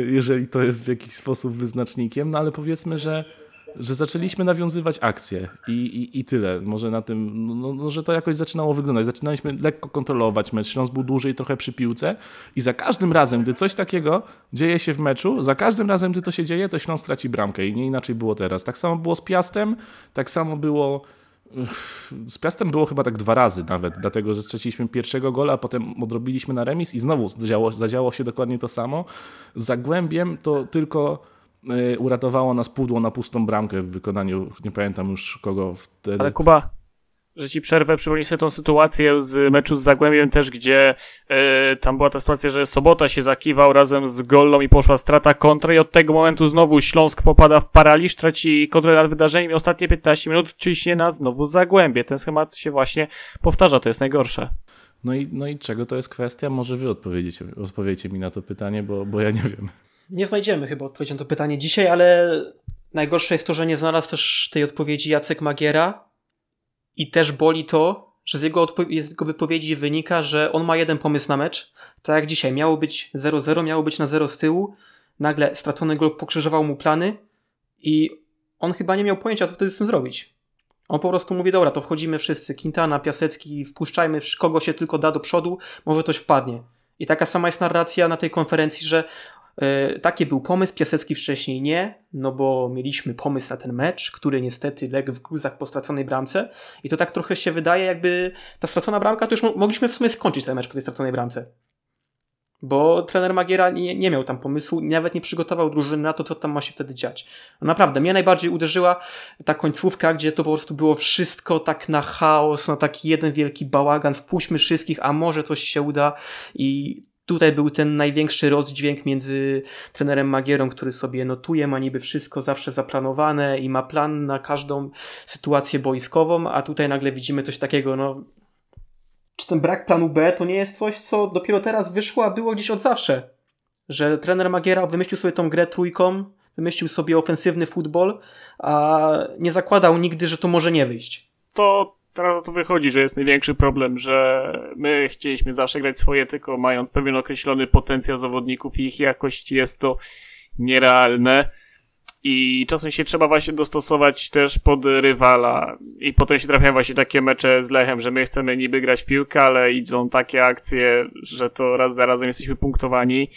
jeżeli to jest w jakiś sposób wyznacznikiem, no ale powiedzmy, że, że zaczęliśmy nawiązywać akcje i, i, i tyle. Może na tym, no, no, że to jakoś zaczynało wyglądać. Zaczynaliśmy lekko kontrolować mecz. Śląsk był dłużej trochę przy piłce i za każdym razem, gdy coś takiego dzieje się w meczu, za każdym razem, gdy to się dzieje, to Śląsk traci bramkę i nie inaczej było teraz. Tak samo było z Piastem, tak samo było z Piastem było chyba tak dwa razy nawet, dlatego że straciliśmy pierwszego gola, a potem odrobiliśmy na remis i znowu zadziało, zadziało się dokładnie to samo. Z Zagłębiem to tylko uratowało nas pudło na pustą bramkę w wykonaniu, nie pamiętam już kogo wtedy. Ale Kuba, że ci przerwę, przypomnij sobie tą sytuację z meczu z Zagłębiem też, gdzie e, tam była ta sytuacja, że Sobota się zakiwał razem z Gollą i poszła strata kontra i od tego momentu znowu Śląsk popada w paraliż, traci kontrolę nad wydarzeniem i ostatnie 15 minut ciśnie na znowu Zagłębie. Ten schemat się właśnie powtarza, to jest najgorsze. No i, no i czego to jest kwestia? Może wy odpowiedziecie, odpowiecie mi na to pytanie, bo, bo ja nie wiem. Nie znajdziemy chyba odpowiedzi na to pytanie dzisiaj, ale najgorsze jest to, że nie znalazł też tej odpowiedzi Jacek Magiera, i też boli to, że z jego, z jego wypowiedzi wynika, że on ma jeden pomysł na mecz. Tak jak dzisiaj, miało być 0-0, miało być na 0 z tyłu. Nagle stracony gol pokrzyżował mu plany i on chyba nie miał pojęcia, co wtedy z tym zrobić. On po prostu mówi, dobra, to wchodzimy wszyscy, Quintana, Piasecki, wpuszczajmy kogo się tylko da do przodu, może coś wpadnie. I taka sama jest narracja na tej konferencji, że taki był pomysł, Piasecki wcześniej nie, no bo mieliśmy pomysł na ten mecz, który niestety legł w gruzach po straconej bramce i to tak trochę się wydaje jakby ta stracona bramka, to już mogliśmy w sumie skończyć ten mecz po tej straconej bramce. Bo trener Magiera nie, nie miał tam pomysłu, nawet nie przygotował drużyny na to, co tam ma się wtedy dziać. No naprawdę, mnie najbardziej uderzyła ta końcówka, gdzie to po prostu było wszystko tak na chaos, na taki jeden wielki bałagan, wpuśćmy wszystkich, a może coś się uda i tutaj był ten największy rozdźwięk między trenerem Magierą, który sobie notuje, ma niby wszystko zawsze zaplanowane i ma plan na każdą sytuację boiskową, a tutaj nagle widzimy coś takiego, no czy ten brak planu B to nie jest coś, co dopiero teraz wyszło, a było gdzieś od zawsze? Że trener Magiera wymyślił sobie tą grę trójką, wymyślił sobie ofensywny futbol, a nie zakładał nigdy, że to może nie wyjść. To teraz to wychodzi, że jest największy problem, że my chcieliśmy zawsze grać swoje, tylko mając pewien określony potencjał zawodników i ich jakości jest to nierealne. I czasem się trzeba właśnie dostosować też pod rywala. I potem się trafiają właśnie takie mecze z Lechem, że my chcemy niby grać piłkę, ale idą takie akcje, że to raz za razem jesteśmy punktowani.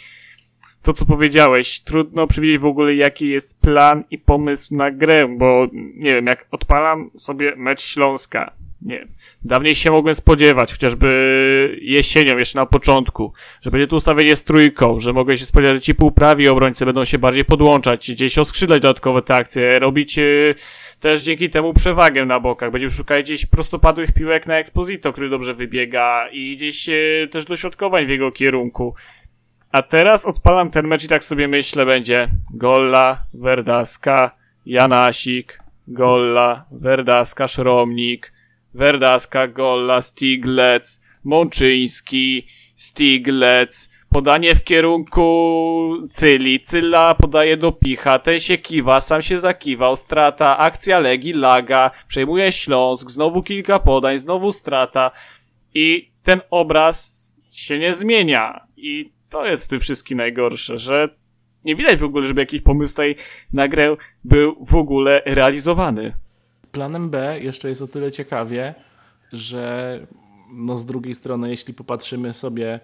To, co powiedziałeś, trudno przewidzieć w ogóle, jaki jest plan i pomysł na grę, bo nie wiem, jak odpalam sobie mecz Śląska, nie dawniej się mogłem spodziewać, chociażby jesienią, jeszcze na początku, że będzie tu ustawienie z trójką, że mogę się spodziewać, że ci półprawi obrońcy będą się bardziej podłączać, gdzieś oskrzydlać dodatkowe te akcje, robić y, też dzięki temu przewagę na bokach. Będziemy szukać gdzieś prostopadłych piłek na Exposito, który dobrze wybiega i gdzieś y, też dośrodkowań w jego kierunku. A teraz odpalam ten mecz i tak sobie myślę, będzie Golla, Verdaska, Janasik, Golla, Verdaska, Szromnik, Werdaska, Golla, Stiglec, Mączyński, Stiglec, podanie w kierunku Cyli, Cyla podaje do Picha, ten się kiwa, sam się zakiwał, strata, akcja Legi, Laga, przejmuje Śląsk, znowu kilka podań, znowu strata. I ten obraz się nie zmienia. I to jest w tym wszystkim najgorsze, że nie widać w ogóle, żeby jakiś pomysł tutaj na grę był w ogóle realizowany planem B jeszcze jest o tyle ciekawie, że no z drugiej strony, jeśli popatrzymy sobie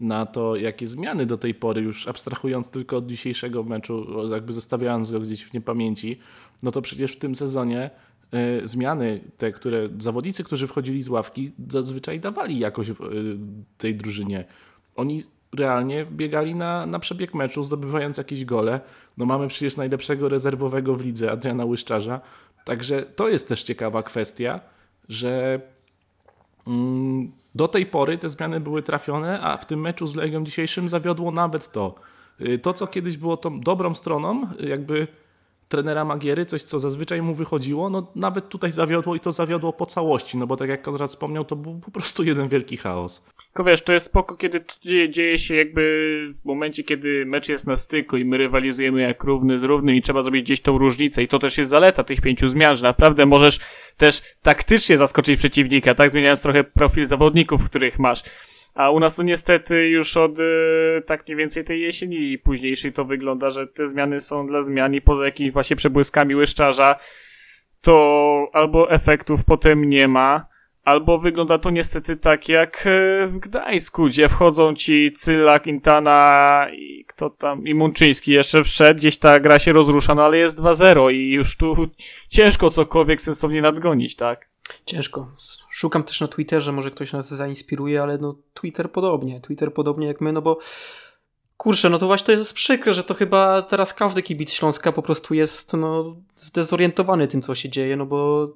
na to, jakie zmiany do tej pory, już abstrahując tylko od dzisiejszego meczu, jakby zostawiając go gdzieś w niepamięci, no to przecież w tym sezonie y, zmiany, te, które zawodnicy, którzy wchodzili z ławki, zazwyczaj dawali jakoś y, tej drużynie. oni realnie biegali na, na przebieg meczu, zdobywając jakieś gole. No mamy przecież najlepszego rezerwowego w lidze, Adriana Łyszczarza. Także to jest też ciekawa kwestia, że mm, do tej pory te zmiany były trafione, a w tym meczu z Legią dzisiejszym zawiodło nawet to. Y, to, co kiedyś było tą dobrą stroną, jakby trenera Magiery, coś co zazwyczaj mu wychodziło, no nawet tutaj zawiodło i to zawiodło po całości, no bo tak jak Konrad wspomniał, to był po prostu jeden wielki chaos. Tylko wiesz, to jest spoko, kiedy to dzieje, dzieje się jakby w momencie, kiedy mecz jest na styku i my rywalizujemy jak równy z równym i trzeba zrobić gdzieś tą różnicę i to też jest zaleta tych pięciu zmian, że naprawdę możesz też taktycznie zaskoczyć przeciwnika, tak, zmieniając trochę profil zawodników, których masz. A u nas to niestety już od y, tak mniej więcej tej jesieni i późniejszej to wygląda, że te zmiany są dla zmian i poza jakimiś właśnie przebłyskami łyszczarza to albo efektów potem nie ma, albo wygląda to niestety tak jak y, w Gdańsku, gdzie wchodzą ci Cyla, Quintana i kto tam, i Munczyński jeszcze wszedł, gdzieś ta gra się rozrusza, no ale jest 2-0 i już tu ciężko cokolwiek sensownie nadgonić, tak? Ciężko. Szukam też na Twitterze, może ktoś nas zainspiruje, ale no Twitter podobnie. Twitter podobnie jak my, no bo kurczę, no to właśnie to jest przykre, że to chyba teraz każdy kibic Śląska po prostu jest no, zdezorientowany tym, co się dzieje, no bo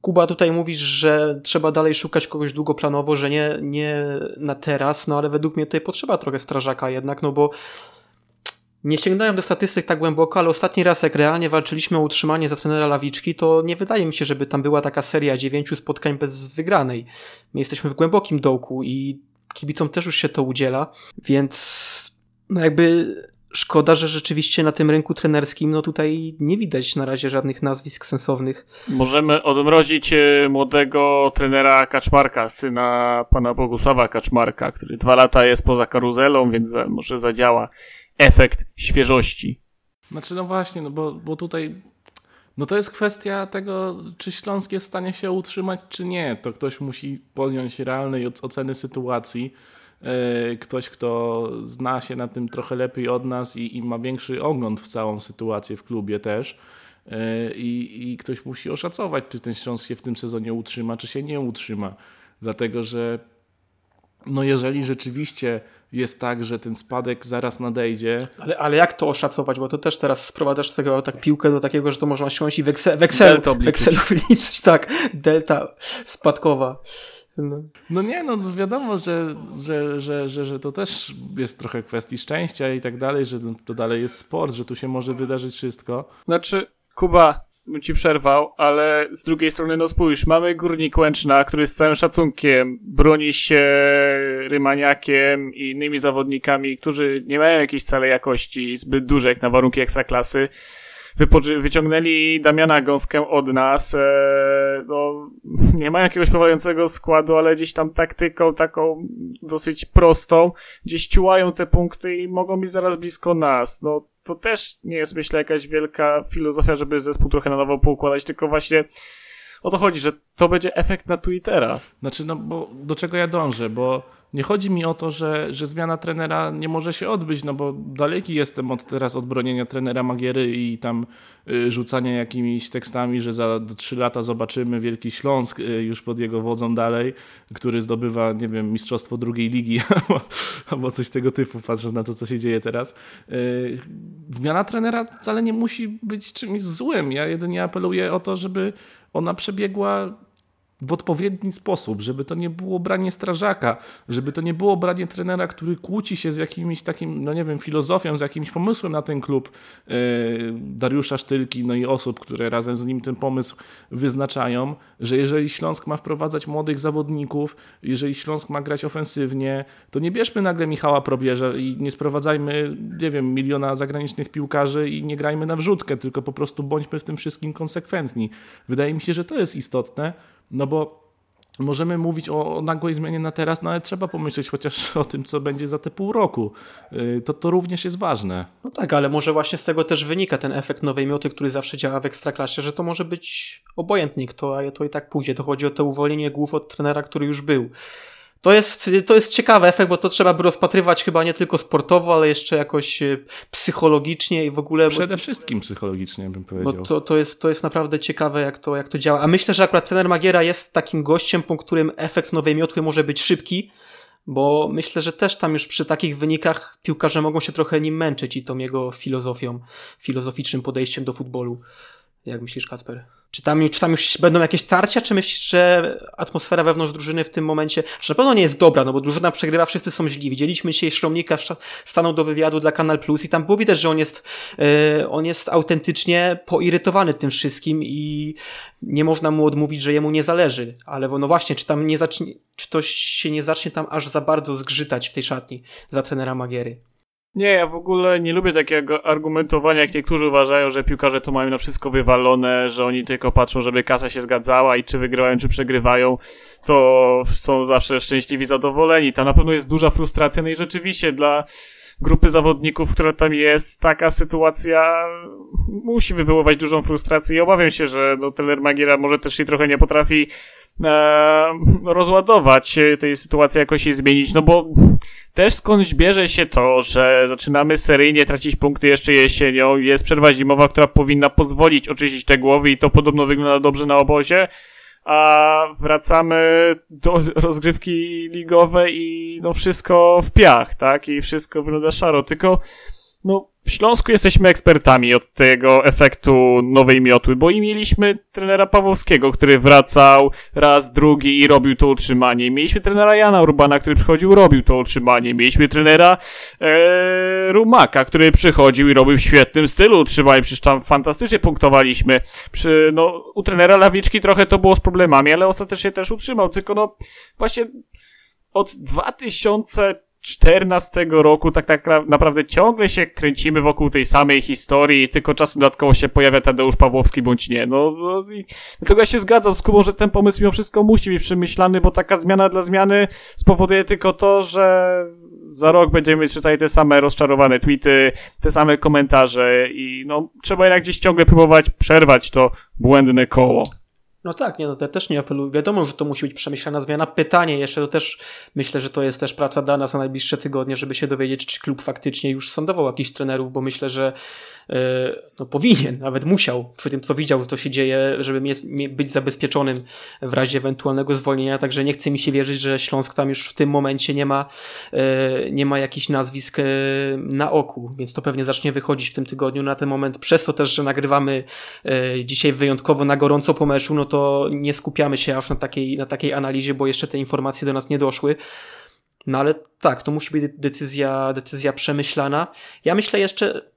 Kuba tutaj mówisz, że trzeba dalej szukać kogoś długoplanowo, że nie, nie na teraz, no ale według mnie tutaj potrzeba trochę strażaka jednak, no bo nie sięgnąłem do statystyk tak głęboko, ale ostatni raz, jak realnie walczyliśmy o utrzymanie za trenera Lawiczki, to nie wydaje mi się, żeby tam była taka seria dziewięciu spotkań bez wygranej. My jesteśmy w głębokim dołku i kibicom też już się to udziela, więc no jakby szkoda, że rzeczywiście na tym rynku trenerskim no tutaj nie widać na razie żadnych nazwisk sensownych. Możemy odmrozić e, młodego trenera Kaczmarka, syna pana Bogusława Kaczmarka, który dwa lata jest poza karuzelą, więc może zadziała efekt świeżości. Znaczy, no właśnie, no bo, bo tutaj no to jest kwestia tego, czy Śląsk jest w stanie się utrzymać, czy nie. To ktoś musi podjąć realnej oceny sytuacji. E, ktoś, kto zna się na tym trochę lepiej od nas i, i ma większy ogląd w całą sytuację w klubie też. E, I, I ktoś musi oszacować, czy ten Śląsk się w tym sezonie utrzyma, czy się nie utrzyma. Dlatego, że no jeżeli rzeczywiście jest tak, że ten spadek zaraz nadejdzie. Ale, ale jak to oszacować? Bo to też teraz sprowadzasz tego tak piłkę do takiego, że to można ściągnąć i w, Excel, w, Excel, w Excelu wyliczyć, tak, delta spadkowa. No. no nie, no wiadomo, że, że, że, że, że to też jest trochę kwestii szczęścia i tak dalej, że to dalej jest sport, że tu się może wydarzyć wszystko. Znaczy, Kuba, ci przerwał, ale z drugiej strony, no spójrz, mamy Górnik Łęczna, który z całym szacunkiem broni się Rymaniakiem i innymi zawodnikami, którzy nie mają jakiejś całej jakości zbyt dużej jak na warunki ekstraklasy. wyciągnęli Damiana Gąskę od nas. E, no, nie ma jakiegoś prowadzącego składu, ale gdzieś tam taktyką taką dosyć prostą, gdzieś ciułają te punkty i mogą być zaraz blisko nas. No, to też nie jest, myślę, jakaś wielka filozofia, żeby zespół trochę na nowo poukładać, tylko właśnie o to chodzi, że to będzie efekt na tu i teraz. Znaczy, no bo do czego ja dążę, bo nie chodzi mi o to, że, że zmiana trenera nie może się odbyć, no bo daleki jestem od teraz od bronienia trenera Magiery i tam y, rzucania jakimiś tekstami, że za trzy lata zobaczymy Wielki Śląsk y, już pod jego wodzą dalej, który zdobywa, nie wiem, mistrzostwo drugiej ligi albo, albo coś tego typu, patrząc na to, co się dzieje teraz. Y, zmiana trenera wcale nie musi być czymś złym. Ja jedynie apeluję o to, żeby ona przebiegła w odpowiedni sposób, żeby to nie było branie strażaka, żeby to nie było branie trenera, który kłóci się z jakimś takim, no nie wiem, filozofią, z jakimś pomysłem na ten klub yy, Dariusza Sztylki, no i osób, które razem z nim ten pomysł wyznaczają, że jeżeli Śląsk ma wprowadzać młodych zawodników, jeżeli Śląsk ma grać ofensywnie, to nie bierzmy nagle Michała Probierza i nie sprowadzajmy, nie wiem, miliona zagranicznych piłkarzy i nie grajmy na wrzutkę, tylko po prostu bądźmy w tym wszystkim konsekwentni. Wydaje mi się, że to jest istotne, no bo możemy mówić o, o nagłej zmianie na teraz, no ale trzeba pomyśleć chociaż o tym, co będzie za te pół roku. Y, to, to również jest ważne. No tak, ale może właśnie z tego też wynika ten efekt nowej mioty, który zawsze działa w ekstraklasie, że to może być obojętnie kto, a to i tak pójdzie. To chodzi o to uwolnienie głów od trenera, który już był. To jest, to jest ciekawy efekt, bo to trzeba by rozpatrywać chyba nie tylko sportowo, ale jeszcze jakoś e, psychologicznie i w ogóle. Przede wszystkim psychologicznie bym powiedział. Bo to, to, jest, to jest naprawdę ciekawe, jak to, jak to działa. A myślę, że akurat trener Magiera jest takim gościem, po którym efekt nowej miotły może być szybki, bo myślę, że też tam już przy takich wynikach piłkarze mogą się trochę nim męczyć i tą jego filozofią, filozoficznym podejściem do futbolu. Jak myślisz, Kacper? Czy tam, czy tam już będą jakieś tarcia, czy myślisz, że atmosfera wewnątrz drużyny w tym momencie że na pewno nie jest dobra, no bo drużyna przegrywa, wszyscy są źli. Widzieliśmy dzisiaj Szromnika stanął do wywiadu dla Kanal Plus i tam było widać, że on jest, yy, on jest autentycznie poirytowany tym wszystkim i nie można mu odmówić, że jemu nie zależy. Ale no właśnie, czy tam nie zacznie, czy to się nie zacznie tam aż za bardzo zgrzytać w tej szatni za trenera Magiery? Nie, ja w ogóle nie lubię takiego argumentowania, jak niektórzy uważają, że piłkarze to mają na wszystko wywalone, że oni tylko patrzą, żeby kasa się zgadzała i czy wygrywają, czy przegrywają, to są zawsze szczęśliwi, zadowoleni. Tam na pewno jest duża frustracja, no i rzeczywiście dla grupy zawodników, która tam jest, taka sytuacja musi wywoływać dużą frustrację i obawiam się, że no, Teller Magiera może też się trochę nie potrafi e, rozładować tej sytuacji, jakoś się zmienić, no bo też skądś bierze się to, że zaczynamy seryjnie tracić punkty jeszcze jesienią, jest przerwa zimowa, która powinna pozwolić oczyścić te głowy i to podobno wygląda dobrze na obozie, a wracamy do rozgrywki ligowej i no wszystko w piach, tak? I wszystko wygląda szaro, tylko no w Śląsku jesteśmy ekspertami od tego efektu nowej miotły, bo i mieliśmy trenera Pawłowskiego, który wracał raz, drugi i robił to utrzymanie. Mieliśmy trenera Jana Urbana, który przychodził, robił to utrzymanie. Mieliśmy trenera e, Rumaka, który przychodził i robił w świetnym stylu utrzymanie. Przecież tam fantastycznie punktowaliśmy. Przy, no, u trenera Lawiczki trochę to było z problemami, ale ostatecznie też utrzymał. Tylko no, właśnie od 2000 14 roku tak, tak naprawdę ciągle się kręcimy wokół tej samej historii, tylko czasem dodatkowo się pojawia Tadeusz Pawłowski bądź nie. No, no i dlatego ja się zgadzam z Kubą, że ten pomysł mimo wszystko musi być przemyślany, bo taka zmiana dla zmiany spowoduje tylko to, że za rok będziemy czytali te same rozczarowane tweety, te same komentarze i no trzeba jednak gdzieś ciągle próbować przerwać to błędne koło. No tak, nie, no to ja też nie apeluję. Wiadomo, że to musi być przemyślana zmiana. Pytanie jeszcze, to też myślę, że to jest też praca dana za najbliższe tygodnie, żeby się dowiedzieć, czy klub faktycznie już sądował jakichś trenerów, bo myślę, że no, powinien, nawet musiał, przy tym co widział, co się dzieje, żeby być zabezpieczonym w razie ewentualnego zwolnienia, także nie chce mi się wierzyć, że Śląsk tam już w tym momencie nie ma, e, nie ma jakichś nazwisk e, na oku, więc to pewnie zacznie wychodzić w tym tygodniu. Na ten moment, przez to też, że nagrywamy dzisiaj wyjątkowo na gorąco po meczu, no to nie skupiamy się aż na takiej, na takiej analizie, bo jeszcze te informacje do nas nie doszły, no ale tak, to musi być decyzja, decyzja przemyślana. Ja myślę jeszcze,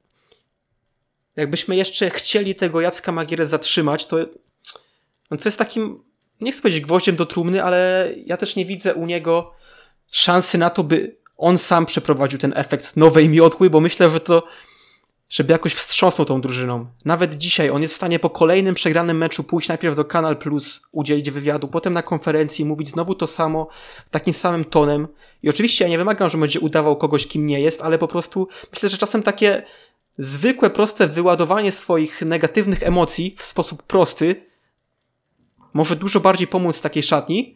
jakbyśmy jeszcze chcieli tego Jacka Magierę zatrzymać, to no co jest takim, nie chcę powiedzieć gwoździem do trumny, ale ja też nie widzę u niego szansy na to, by on sam przeprowadził ten efekt nowej miotły, bo myślę, że to żeby jakoś wstrząsnął tą drużyną. Nawet dzisiaj on jest w stanie po kolejnym przegranym meczu pójść najpierw do Kanal Plus, udzielić wywiadu, potem na konferencji mówić znowu to samo, takim samym tonem. I oczywiście ja nie wymagam, że będzie udawał kogoś, kim nie jest, ale po prostu myślę, że czasem takie zwykłe, proste wyładowanie swoich negatywnych emocji w sposób prosty może dużo bardziej pomóc takiej szatni,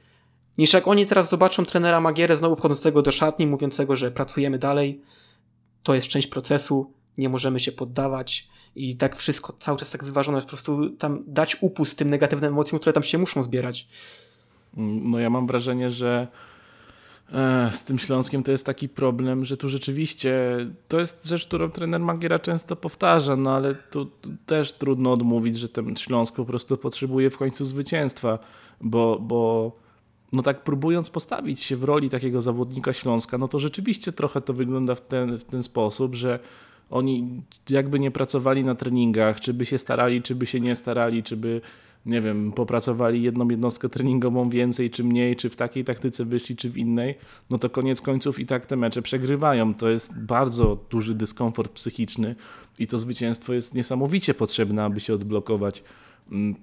niż jak oni teraz zobaczą trenera Magierę znowu wchodzącego do szatni, mówiącego, że pracujemy dalej, to jest część procesu, nie możemy się poddawać i tak wszystko cały czas tak wyważone po prostu tam dać upust tym negatywnym emocjom, które tam się muszą zbierać. No ja mam wrażenie, że z tym Śląskiem to jest taki problem, że tu rzeczywiście to jest rzecz, którą trener Magiera często powtarza, no ale tu też trudno odmówić, że ten Śląsk po prostu potrzebuje w końcu zwycięstwa, bo, bo no tak próbując postawić się w roli takiego zawodnika Śląska, no to rzeczywiście trochę to wygląda w ten, w ten sposób, że oni jakby nie pracowali na treningach, czy by się starali, czy by się nie starali, czy by nie wiem, popracowali jedną jednostkę treningową więcej czy mniej, czy w takiej taktyce wyszli, czy w innej, no to koniec końców i tak te mecze przegrywają. To jest bardzo duży dyskomfort psychiczny i to zwycięstwo jest niesamowicie potrzebne, aby się odblokować. Mm,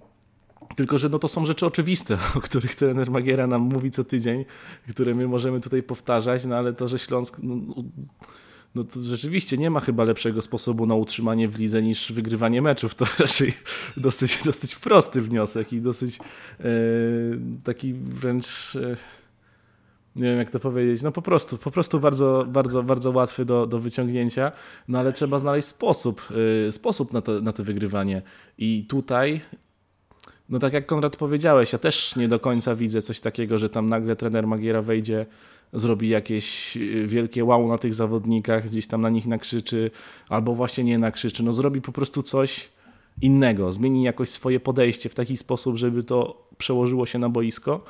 tylko, że no to są rzeczy oczywiste, o których trener Magiera nam mówi co tydzień, które my możemy tutaj powtarzać, no ale to, że Śląsk no, no to rzeczywiście nie ma chyba lepszego sposobu na utrzymanie w lidze niż wygrywanie meczów. To raczej dosyć, dosyć prosty wniosek i dosyć e, taki wręcz. E, nie wiem jak to powiedzieć, no po prostu, po prostu bardzo, bardzo, bardzo łatwy do, do wyciągnięcia, no ale trzeba znaleźć sposób, y, sposób na to, na to wygrywanie. I tutaj, no tak jak Konrad powiedziałeś, ja też nie do końca widzę coś takiego, że tam nagle trener Magiera wejdzie zrobi jakieś y, wielkie wow na tych zawodnikach, gdzieś tam na nich nakrzyczy, albo właśnie nie nakrzyczy. No zrobi po prostu coś innego, zmieni jakoś swoje podejście w taki sposób, żeby to przełożyło się na boisko.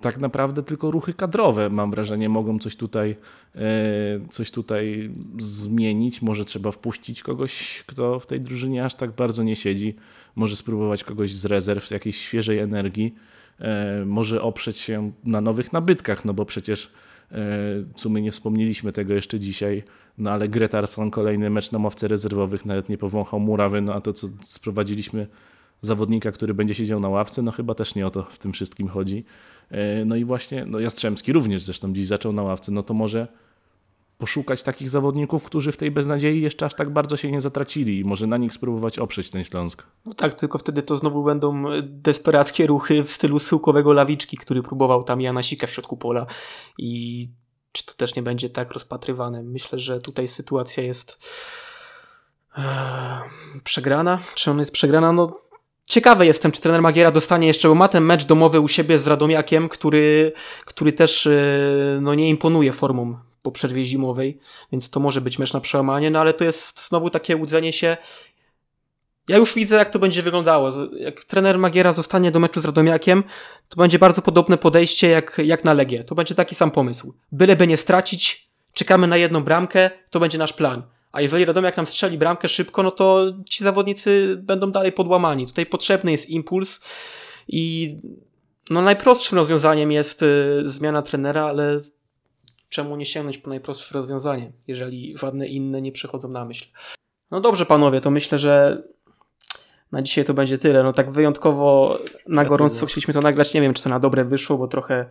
Tak naprawdę tylko ruchy kadrowe, mam wrażenie, mogą coś tutaj, e, coś tutaj zmienić. Może trzeba wpuścić kogoś, kto w tej drużynie aż tak bardzo nie siedzi. Może spróbować kogoś z rezerw, z jakiejś świeżej energii. E, może oprzeć się na nowych nabytkach, no bo przecież w sumie nie wspomnieliśmy tego jeszcze dzisiaj, no ale Gretarson kolejny mecz na ławce rezerwowych nawet nie powąchał murawy, no a to co sprowadziliśmy zawodnika, który będzie siedział na ławce, no chyba też nie o to w tym wszystkim chodzi. E, no i właśnie, no Jastrzębski również zresztą dziś zaczął na ławce, no to może poszukać takich zawodników, którzy w tej beznadziei jeszcze aż tak bardzo się nie zatracili i może na nich spróbować oprzeć ten Śląsk. No tak, tylko wtedy to znowu będą desperackie ruchy w stylu syłkowego Lawiczki, który próbował tam Jana Sika w środku pola i czy to też nie będzie tak rozpatrywane. Myślę, że tutaj sytuacja jest ee, przegrana. Czy on jest przegrana? No Ciekawy jestem, czy trener Magiera dostanie jeszcze, bo ma ten mecz domowy u siebie z Radomiakiem, który, który też e, no, nie imponuje formą po przerwie zimowej, więc to może być mecz na przełamanie, no ale to jest znowu takie łudzenie się. Ja już widzę, jak to będzie wyglądało. Jak trener Magiera zostanie do meczu z Radomiakiem, to będzie bardzo podobne podejście jak, jak na Legię. To będzie taki sam pomysł. Byleby nie stracić, czekamy na jedną bramkę, to będzie nasz plan. A jeżeli Radomiak nam strzeli bramkę szybko, no to ci zawodnicy będą dalej podłamani. Tutaj potrzebny jest impuls i no najprostszym rozwiązaniem jest y, zmiana trenera, ale czemu nie sięgnąć po najprostsze rozwiązanie, jeżeli żadne inne nie przychodzą na myśl. No dobrze panowie, to myślę, że na dzisiaj to będzie tyle. No tak wyjątkowo na gorąco chcieliśmy to nagrać. Nie wiem, czy to na dobre wyszło, bo trochę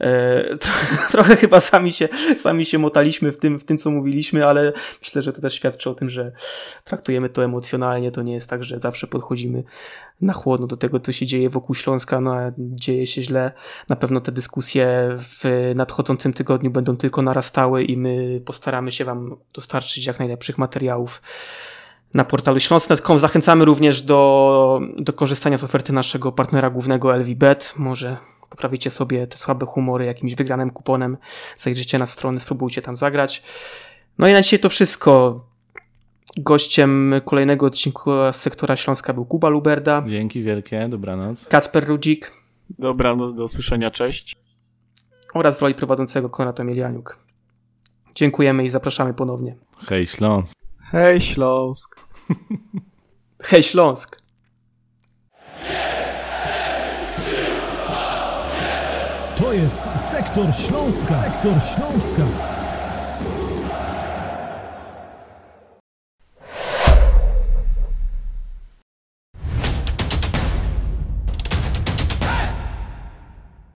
trochę chyba sami się, sami się motaliśmy w tym, w tym, co mówiliśmy, ale myślę, że to też świadczy o tym, że traktujemy to emocjonalnie. To nie jest tak, że zawsze podchodzimy na chłodno do tego, co się dzieje wokół Śląska, no dzieje się źle. Na pewno te dyskusje w nadchodzącym tygodniu będą tylko narastały i my postaramy się Wam dostarczyć jak najlepszych materiałów na portalu śląsk.com. Zachęcamy również do, do korzystania z oferty naszego partnera głównego LVBet. Może poprawicie sobie te słabe humory jakimś wygranym kuponem, zajrzycie na stronę, spróbujcie tam zagrać. No i na dzisiaj to wszystko. Gościem kolejnego odcinku Sektora Śląska był Kuba Luberda. Dzięki wielkie, dobranoc. Kacper Rudzik. Dobranoc, do usłyszenia, cześć. Oraz w roli prowadzącego Konrad Emilianiuk. Dziękujemy i zapraszamy ponownie. Hej Śląsk. Hej Śląsk. Hej Śląsk. To jest Sektor Śląska. Sektor Śląska.